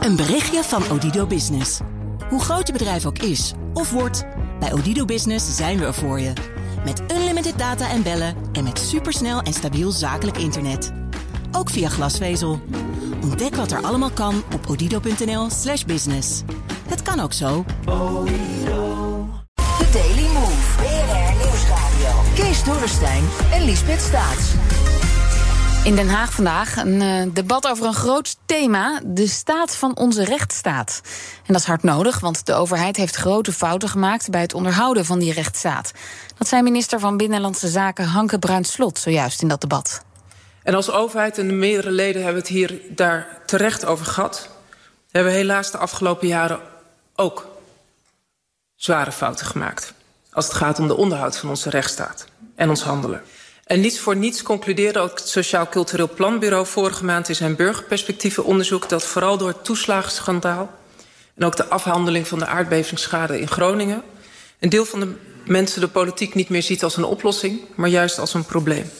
Een berichtje van Odido Business. Hoe groot je bedrijf ook is of wordt, bij Odido Business zijn we er voor je. Met unlimited data en bellen en met supersnel en stabiel zakelijk internet. Ook via glasvezel. Ontdek wat er allemaal kan op odido.nl/slash business. Het kan ook zo. The Daily Move. BNR Nieuwsradio. Kees Dorrestein en Liesbeth Staats. In Den Haag vandaag een uh, debat over een groot thema: de staat van onze rechtsstaat. En dat is hard nodig, want de overheid heeft grote fouten gemaakt bij het onderhouden van die rechtsstaat. Dat zei minister van Binnenlandse Zaken Hanke Bruinslot zojuist in dat debat. En als overheid en de meerdere leden hebben het hier daar terecht over gehad. Hebben we helaas de afgelopen jaren ook zware fouten gemaakt. Als het gaat om de onderhoud van onze rechtsstaat en ons handelen. En niets voor niets concludeerde ook het Sociaal Cultureel Planbureau vorige maand in zijn burgerperspectievenonderzoek dat vooral door het toeslagenschandaal en ook de afhandeling van de aardbevingsschade in Groningen een deel van de mensen de politiek niet meer ziet als een oplossing, maar juist als een probleem.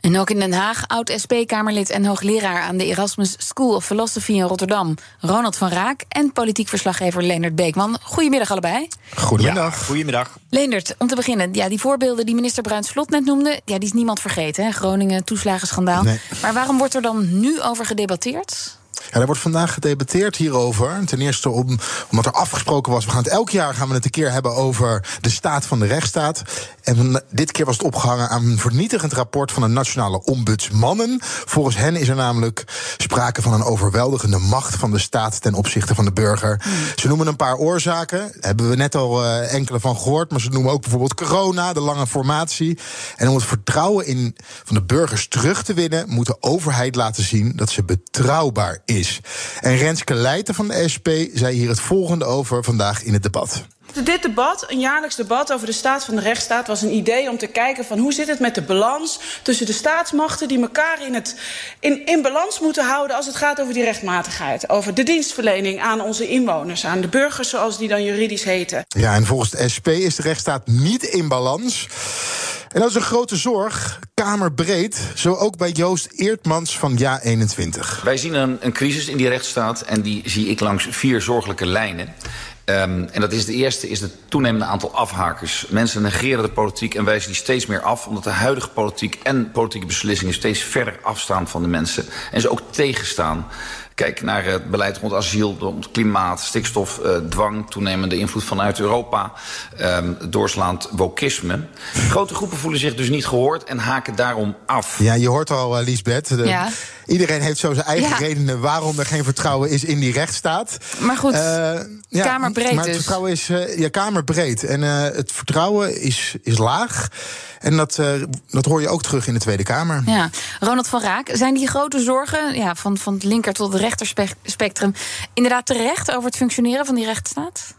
En ook in Den Haag, oud-SP-Kamerlid en hoogleraar aan de Erasmus School of Philosophy in Rotterdam, Ronald van Raak en politiek verslaggever Leendert Beekman. Goedemiddag allebei. Goedemiddag. Ja, goedemiddag. Leendert, om te beginnen, ja, die voorbeelden die minister Bruins Slot net noemde, ja, die is niemand vergeten. Hè? Groningen, toeslagenschandaal. Nee. Maar waarom wordt er dan nu over gedebatteerd? Ja, er wordt vandaag gedebatteerd hierover. Ten eerste om, omdat er afgesproken was, we gaan het elk jaar gaan we het een keer hebben over de staat van de rechtsstaat. En dit keer was het opgehangen aan een vernietigend rapport van de nationale ombudsmannen. Volgens hen is er namelijk sprake van een overweldigende macht van de staat ten opzichte van de burger. Ze noemen een paar oorzaken, daar hebben we net al uh, enkele van gehoord, maar ze noemen ook bijvoorbeeld corona, de lange formatie. En om het vertrouwen in, van de burgers terug te winnen, moet de overheid laten zien dat ze betrouwbaar is. En Renske Leijten van de SP zei hier het volgende over vandaag in het debat. Dit debat, een jaarlijks debat over de staat van de rechtsstaat, was een idee om te kijken van hoe zit het met de balans tussen de staatsmachten die elkaar in, het, in, in balans moeten houden als het gaat over die rechtmatigheid. Over de dienstverlening aan onze inwoners, aan de burgers zoals die dan juridisch heten. Ja, en volgens de SP is de rechtsstaat niet in balans. En dat is een grote zorg, kamerbreed. Zo ook bij Joost Eertmans van Ja21. Wij zien een, een crisis in die rechtsstaat en die zie ik langs vier zorgelijke lijnen. Um, en dat is de eerste, is het toenemende aantal afhakers. Mensen negeren de politiek en wijzen die steeds meer af... omdat de huidige politiek en politieke beslissingen... steeds verder afstaan van de mensen. En ze ook tegenstaan. Kijk naar het beleid rond asiel, rond klimaat, stikstof, uh, dwang... toenemende invloed vanuit Europa, um, doorslaand wokisme. Grote groepen voelen zich dus niet gehoord en haken daarom af. Ja, je hoort al, uh, Liesbeth. De, ja. Iedereen heeft zo zijn eigen ja. redenen waarom er geen vertrouwen is in die rechtsstaat. Maar goed, uh, ja, kamerbreed Maar het dus. vertrouwen is ja, kamerbreed. En het vertrouwen is, is laag. En dat, uh, dat hoor je ook terug in de Tweede Kamer. Ja. Ronald van Raak, zijn die grote zorgen ja, van, van het linker tot het rechterspectrum inderdaad terecht over het functioneren van die rechtsstaat?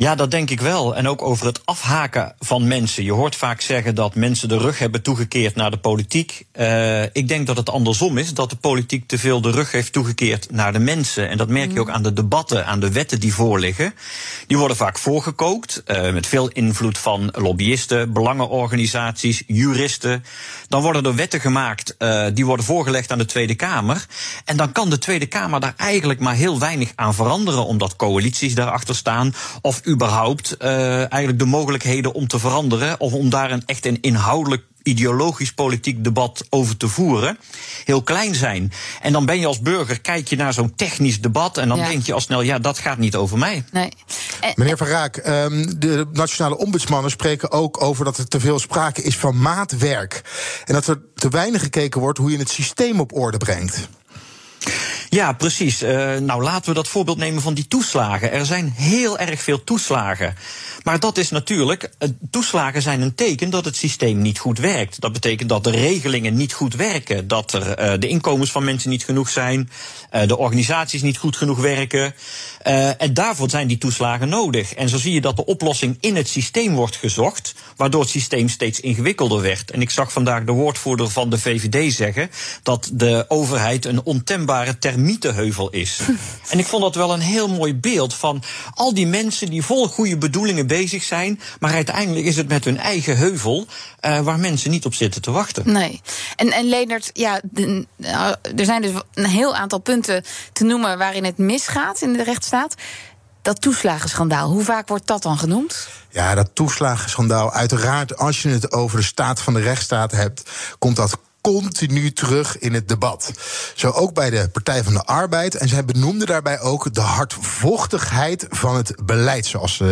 Ja, dat denk ik wel. En ook over het afhaken van mensen. Je hoort vaak zeggen dat mensen de rug hebben toegekeerd naar de politiek. Uh, ik denk dat het andersom is, dat de politiek te veel de rug heeft toegekeerd naar de mensen. En dat merk je ook aan de debatten, aan de wetten die voorliggen. Die worden vaak voorgekookt, uh, met veel invloed van lobbyisten, belangenorganisaties, juristen. Dan worden er wetten gemaakt, uh, die worden voorgelegd aan de Tweede Kamer. En dan kan de Tweede Kamer daar eigenlijk maar heel weinig aan veranderen, omdat coalities daarachter staan. Of überhaupt uh, eigenlijk de mogelijkheden om te veranderen. Of om daar een echt een inhoudelijk ideologisch politiek debat over te voeren, heel klein zijn. En dan ben je als burger, kijk je naar zo'n technisch debat en dan ja. denk je al snel, ja, dat gaat niet over mij. Nee. En, Meneer Van Raak, um, de nationale ombudsmannen spreken ook over dat er te veel sprake is van maatwerk. En dat er te weinig gekeken wordt hoe je het systeem op orde brengt. Ja, precies. Uh, nou, laten we dat voorbeeld nemen van die toeslagen. Er zijn heel erg veel toeslagen. Maar dat is natuurlijk, toeslagen zijn een teken dat het systeem niet goed werkt. Dat betekent dat de regelingen niet goed werken. Dat er uh, de inkomens van mensen niet genoeg zijn. De organisaties niet goed genoeg werken. En daarvoor zijn die toeslagen nodig. En zo zie je dat de oplossing in het systeem wordt gezocht. Waardoor het systeem steeds ingewikkelder werd. En ik zag vandaag de woordvoerder van de VVD zeggen dat de overheid een ontembare term termietenheuvel is. en ik vond dat wel een heel mooi beeld van al die mensen die vol goede bedoelingen bezig zijn, maar uiteindelijk is het met hun eigen heuvel uh, waar mensen niet op zitten te wachten. Nee. En, en Leendert, ja, de, uh, er zijn dus een heel aantal punten te noemen waarin het misgaat in de rechtsstaat. Dat toeslagenschandaal, hoe vaak wordt dat dan genoemd? Ja, dat toeslagenschandaal. Uiteraard, als je het over de staat van de rechtsstaat hebt, komt dat continu terug in het debat. Zo ook bij de Partij van de Arbeid. En zij benoemde daarbij ook de hardvochtigheid van het beleid, zoals uh,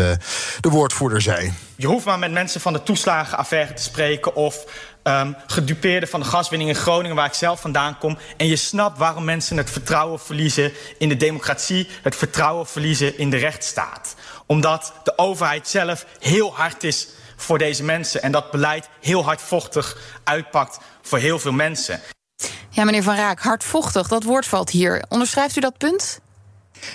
de woordvoerder zei. Je hoeft maar met mensen van de toeslagenaffaire te spreken of um, gedupeerden van de gaswinning in Groningen, waar ik zelf vandaan kom. En je snapt waarom mensen het vertrouwen verliezen in de democratie, het vertrouwen verliezen in de rechtsstaat. Omdat de overheid zelf heel hard is voor deze mensen en dat beleid heel hardvochtig uitpakt voor heel veel mensen. Ja, meneer Van Raak, hardvochtig, dat woord valt hier. Onderschrijft u dat punt?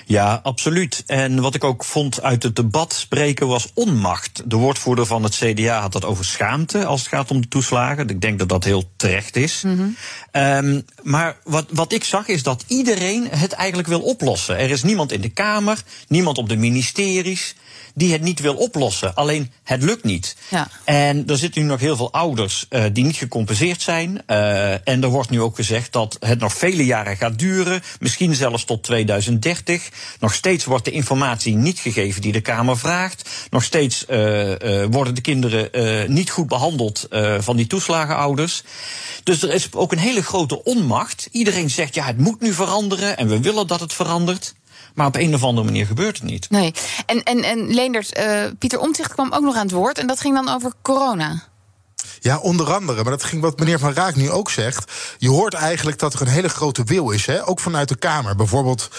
Ja, absoluut. En wat ik ook vond uit het debat spreken was onmacht. De woordvoerder van het CDA had het over schaamte als het gaat om de toeslagen. Ik denk dat dat heel terecht is. Mm -hmm. um, maar wat, wat ik zag is dat iedereen het eigenlijk wil oplossen. Er is niemand in de Kamer, niemand op de ministeries die het niet wil oplossen. Alleen het lukt niet. Ja. En er zitten nu nog heel veel ouders uh, die niet gecompenseerd zijn. Uh, en er wordt nu ook gezegd dat het nog vele jaren gaat duren. Misschien zelfs tot 2030. Nog steeds wordt de informatie niet gegeven die de Kamer vraagt. Nog steeds uh, worden de kinderen niet goed behandeld van die toeslagenouders. Dus er is ook een hele grote onmacht. Iedereen zegt ja, het moet nu veranderen en we willen dat het verandert. Maar op een of andere manier gebeurt het niet. Nee. En, en, en Leendert, Pieter Omtzigt kwam ook nog aan het woord. En dat ging dan over corona. Ja, onder andere. Maar dat ging wat meneer Van Raak nu ook zegt. Je hoort eigenlijk dat er een hele grote wil is, hè? ook vanuit de Kamer. Bijvoorbeeld.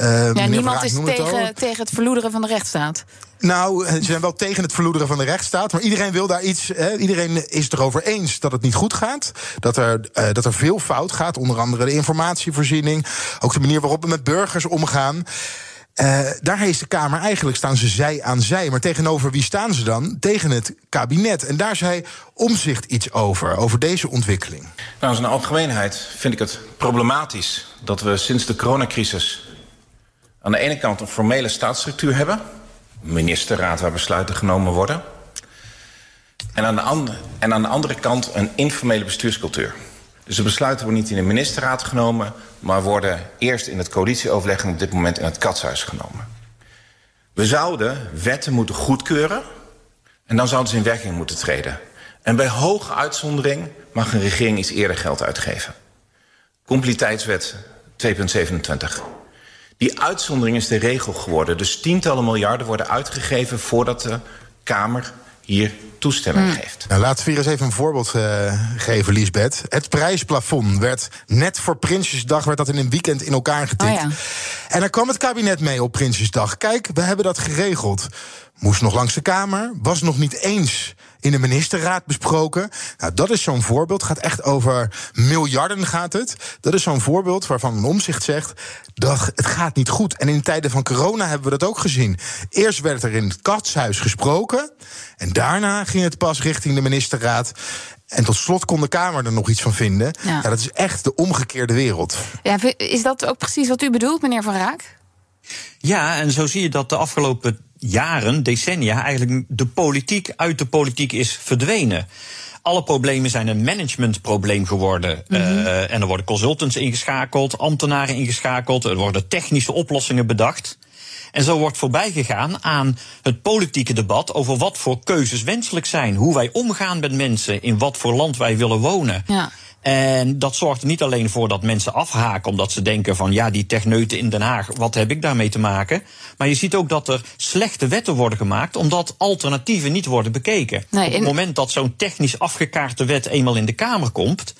Uh, ja, niemand is tegen het, tegen het verloederen van de rechtsstaat. Nou, ze zijn wel tegen het verloederen van de rechtsstaat. Maar iedereen wil daar iets. Hè, iedereen is het erover eens dat het niet goed gaat. Dat er, uh, dat er veel fout gaat. Onder andere de informatievoorziening. Ook de manier waarop we met burgers omgaan. Uh, daar heeft de Kamer eigenlijk staan ze zij aan zij. Maar tegenover wie staan ze dan? Tegen het kabinet. En daar zei Omzicht iets over, over deze ontwikkeling. Nou, in zijn algemeenheid vind ik het problematisch dat we sinds de coronacrisis aan de ene kant een formele staatsstructuur hebben, een ministerraad waar besluiten genomen worden, en aan de, andere, en aan de andere kant een informele bestuurscultuur. Dus de besluiten worden niet in de ministerraad genomen, maar worden eerst in het coalitieoverleg en op dit moment in het katshuis genomen. We zouden wetten moeten goedkeuren en dan zouden ze in werking moeten treden. En bij hoge uitzondering mag een regering iets eerder geld uitgeven. Completeitswet 2.27. Die uitzondering is de regel geworden. Dus tientallen miljarden worden uitgegeven voordat de Kamer hier toestemming mm. geeft. Nou, laten we hier eens even een voorbeeld uh, geven, Liesbeth. Het prijsplafond werd net voor Prinsjesdag werd dat in een weekend in elkaar getikt. Oh ja. En daar kwam het kabinet mee op Prinsjesdag. Kijk, we hebben dat geregeld. Moest nog langs de Kamer, was nog niet eens in de ministerraad besproken. Nou, dat is zo'n voorbeeld. Gaat echt over miljarden gaat het. Dat is zo'n voorbeeld waarvan een omzicht zegt dat het gaat niet goed. En in tijden van corona hebben we dat ook gezien. Eerst werd er in het katshuis gesproken. En daarna ging het pas richting de ministerraad. En tot slot kon de Kamer er nog iets van vinden. Ja. ja dat is echt de omgekeerde wereld. Ja, is dat ook precies wat u bedoelt, meneer Van Raak? Ja, en zo zie je dat de afgelopen jaren, decennia, eigenlijk de politiek uit de politiek is verdwenen. Alle problemen zijn een managementprobleem geworden. Mm -hmm. uh, en er worden consultants ingeschakeld, ambtenaren ingeschakeld, er worden technische oplossingen bedacht. En zo wordt voorbijgegaan aan het politieke debat over wat voor keuzes wenselijk zijn. Hoe wij omgaan met mensen, in wat voor land wij willen wonen. Ja. En dat zorgt er niet alleen voor dat mensen afhaken omdat ze denken van ja, die techneuten in Den Haag, wat heb ik daarmee te maken? Maar je ziet ook dat er slechte wetten worden gemaakt omdat alternatieven niet worden bekeken. Nee, Op het moment dat zo'n technisch afgekaarte wet eenmaal in de Kamer komt,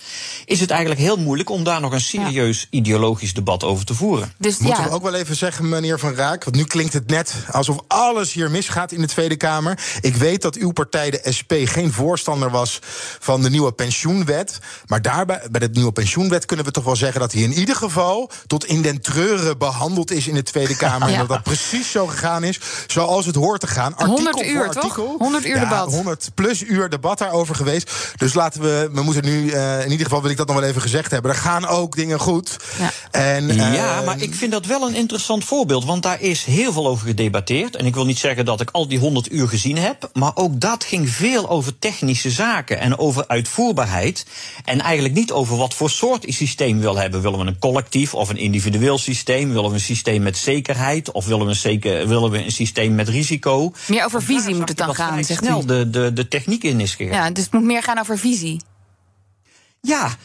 is het eigenlijk heel moeilijk om daar nog een serieus ja. ideologisch debat over te voeren. Dus, Moeten ja. we ook wel even zeggen, meneer Van Raak, want nu klinkt het net alsof alles hier misgaat in de Tweede Kamer. Ik weet dat uw partij, de SP, geen voorstander was van de nieuwe pensioenwet, maar daar Maar bij, bij de nieuwe pensioenwet kunnen we toch wel zeggen dat hij in ieder geval tot in den treuren behandeld is in de Tweede Kamer. Ja. En dat dat precies zo gegaan is zoals het hoort te gaan. 100 uur, voor toch? artikel. 100 uur Ja, debat. 100 plus uur debat daarover geweest. Dus laten we, we moeten nu, eh, in ieder geval wil ik dat nog wel even gezegd hebben. Er gaan ook dingen goed. Ja. En, eh, Ja, maar ik vind dat wel een interessant voorbeeld. Want daar is heel veel over gedebatteerd. En ik wil niet zeggen dat ik al die 100 uur gezien heb. Maar ook dat ging veel over technische zaken en over uitvoerbaarheid. En eigenlijk niet over wat voor soort systeem we willen hebben. Willen we een collectief of een individueel systeem? Willen we een systeem met zekerheid? Of willen we een, zeker, willen we een systeem met risico? Meer over visie moet het dan gaan, zegt snel de, de, de techniek in is gegaan. Ja, dus het moet meer gaan over visie. Ja,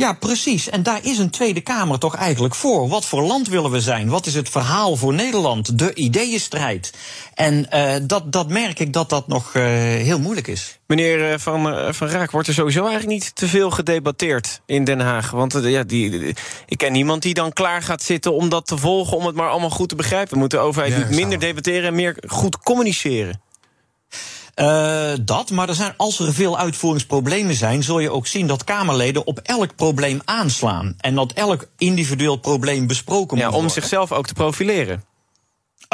ja, precies. En daar is een Tweede Kamer toch eigenlijk voor. Wat voor land willen we zijn? Wat is het verhaal voor Nederland? De ideeënstrijd. En eh, dat, dat merk ik dat dat nog eh, heel moeilijk is. Meneer eh, Van, eh, van Raak, wordt er sowieso eigenlijk niet te veel gedebatteerd in Den Haag? Want ja, die, die- ik ken niemand die dan klaar gaat zitten om dat te volgen... om het maar allemaal goed te begrijpen. Moet de overheid Ja, niet minder debatteren en meer goed communiceren? Eh, dat, maar er zijn, als er veel uitvoeringsproblemen zijn, zul je ook zien dat Kamerleden op elk probleem aanslaan. En dat elk individueel probleem besproken Ja, moet om worden. zichzelf ook te profileren.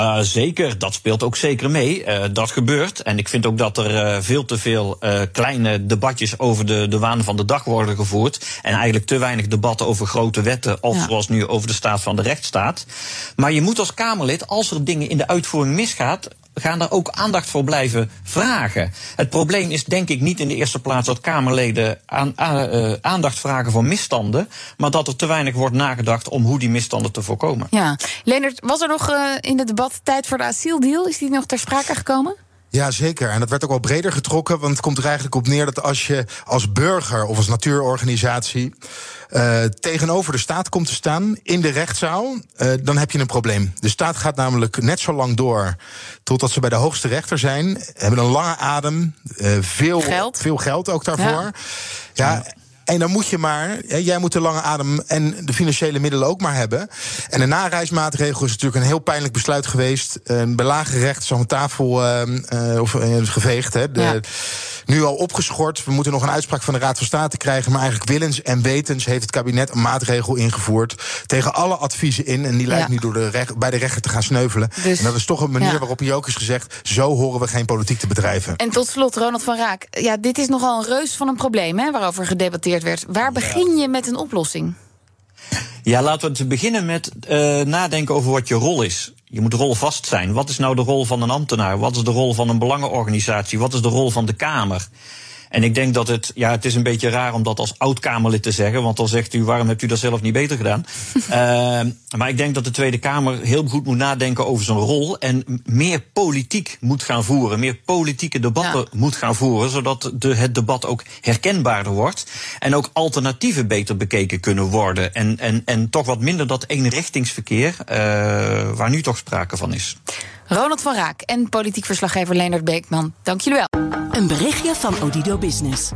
Uh, zeker, dat speelt ook zeker mee. Uh, dat gebeurt. En ik vind ook dat er uh, veel te veel uh, kleine debatjes over de, de waan van de dag worden gevoerd. En eigenlijk te weinig debatten over grote wetten. Of ja. zoals nu over de staat van de rechtsstaat. Maar je moet als Kamerlid, als er dingen in de uitvoering misgaat gaan daar ook aandacht voor blijven vragen. Het probleem is denk ik niet in de eerste plaats dat Kamerleden aan, uh, aandacht vragen voor misstanden, maar dat er te weinig wordt nagedacht om hoe die misstanden te voorkomen. Ja, Leonard, was er nog uh, in het debat tijd voor de asieldeal? Is die nog ter sprake gekomen? Ja, zeker. En dat werd ook wel breder getrokken. Want het komt er eigenlijk op neer dat als je als burger of als natuurorganisatie uh, tegenover de staat komt te staan in de rechtszaal, uh, dan heb je een probleem. De staat gaat namelijk net zo lang door totdat ze bij de hoogste rechter zijn. Hebben een lange adem, uh, veel, geld. veel geld ook daarvoor. Ja. ja en dan moet je maar, jij moet de lange adem en de financiële middelen ook maar hebben. En de nareismaatregel is natuurlijk een heel pijnlijk besluit geweest. Bij lage recht is aan tafel uh, uh, of, geveegd. Hè. De, ja. Nu al opgeschort. We moeten nog een uitspraak van de Raad van State krijgen. Maar eigenlijk willens en wetens heeft het kabinet een maatregel ingevoerd. Tegen alle adviezen in. En die lijkt ja. nu door de recht, bij de rechter te gaan sneuvelen. Dus, en dat is toch een manier ja. waarop hier ook is gezegd. Zo horen we geen politiek te bedrijven. En tot slot, Ronald van Raak. Ja, dit is nogal een reus van een probleem hè, waarover gedebatteerd werd. Waar begin je met een oplossing? Ja, laten we beginnen met uh, nadenken over wat je rol is. Je moet rolvast zijn. Wat is nou de rol van een ambtenaar? Wat is de rol van een belangenorganisatie? Wat is de rol van de Kamer? En ik denk dat het, ja, het is een beetje raar om dat als oud-Kamerlid te zeggen, want dan zegt u, waarom hebt u dat zelf niet beter gedaan? uh, maar ik denk dat de Tweede Kamer heel goed moet nadenken over zijn rol en meer politiek moet gaan voeren, meer politieke debatten ja. moet gaan voeren, zodat de, het debat ook herkenbaarder wordt en ook alternatieven beter bekeken kunnen worden. En, en, en toch wat minder dat eenrichtingsverkeer, uh, waar nu toch sprake van is. Ronald van Raak en politiek verslaggever Leonard Beekman, dank jullie wel. Een berichtje van Odido Business.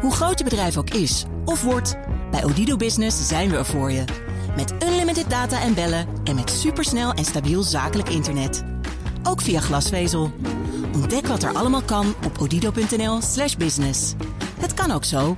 Hoe groot je bedrijf ook is of wordt, bij Odido Business zijn we er voor je. Met unlimited data en bellen en met supersnel en stabiel zakelijk internet. Ook via glasvezel. Ontdek wat er allemaal kan op odido.nl/slash business. Het kan ook zo.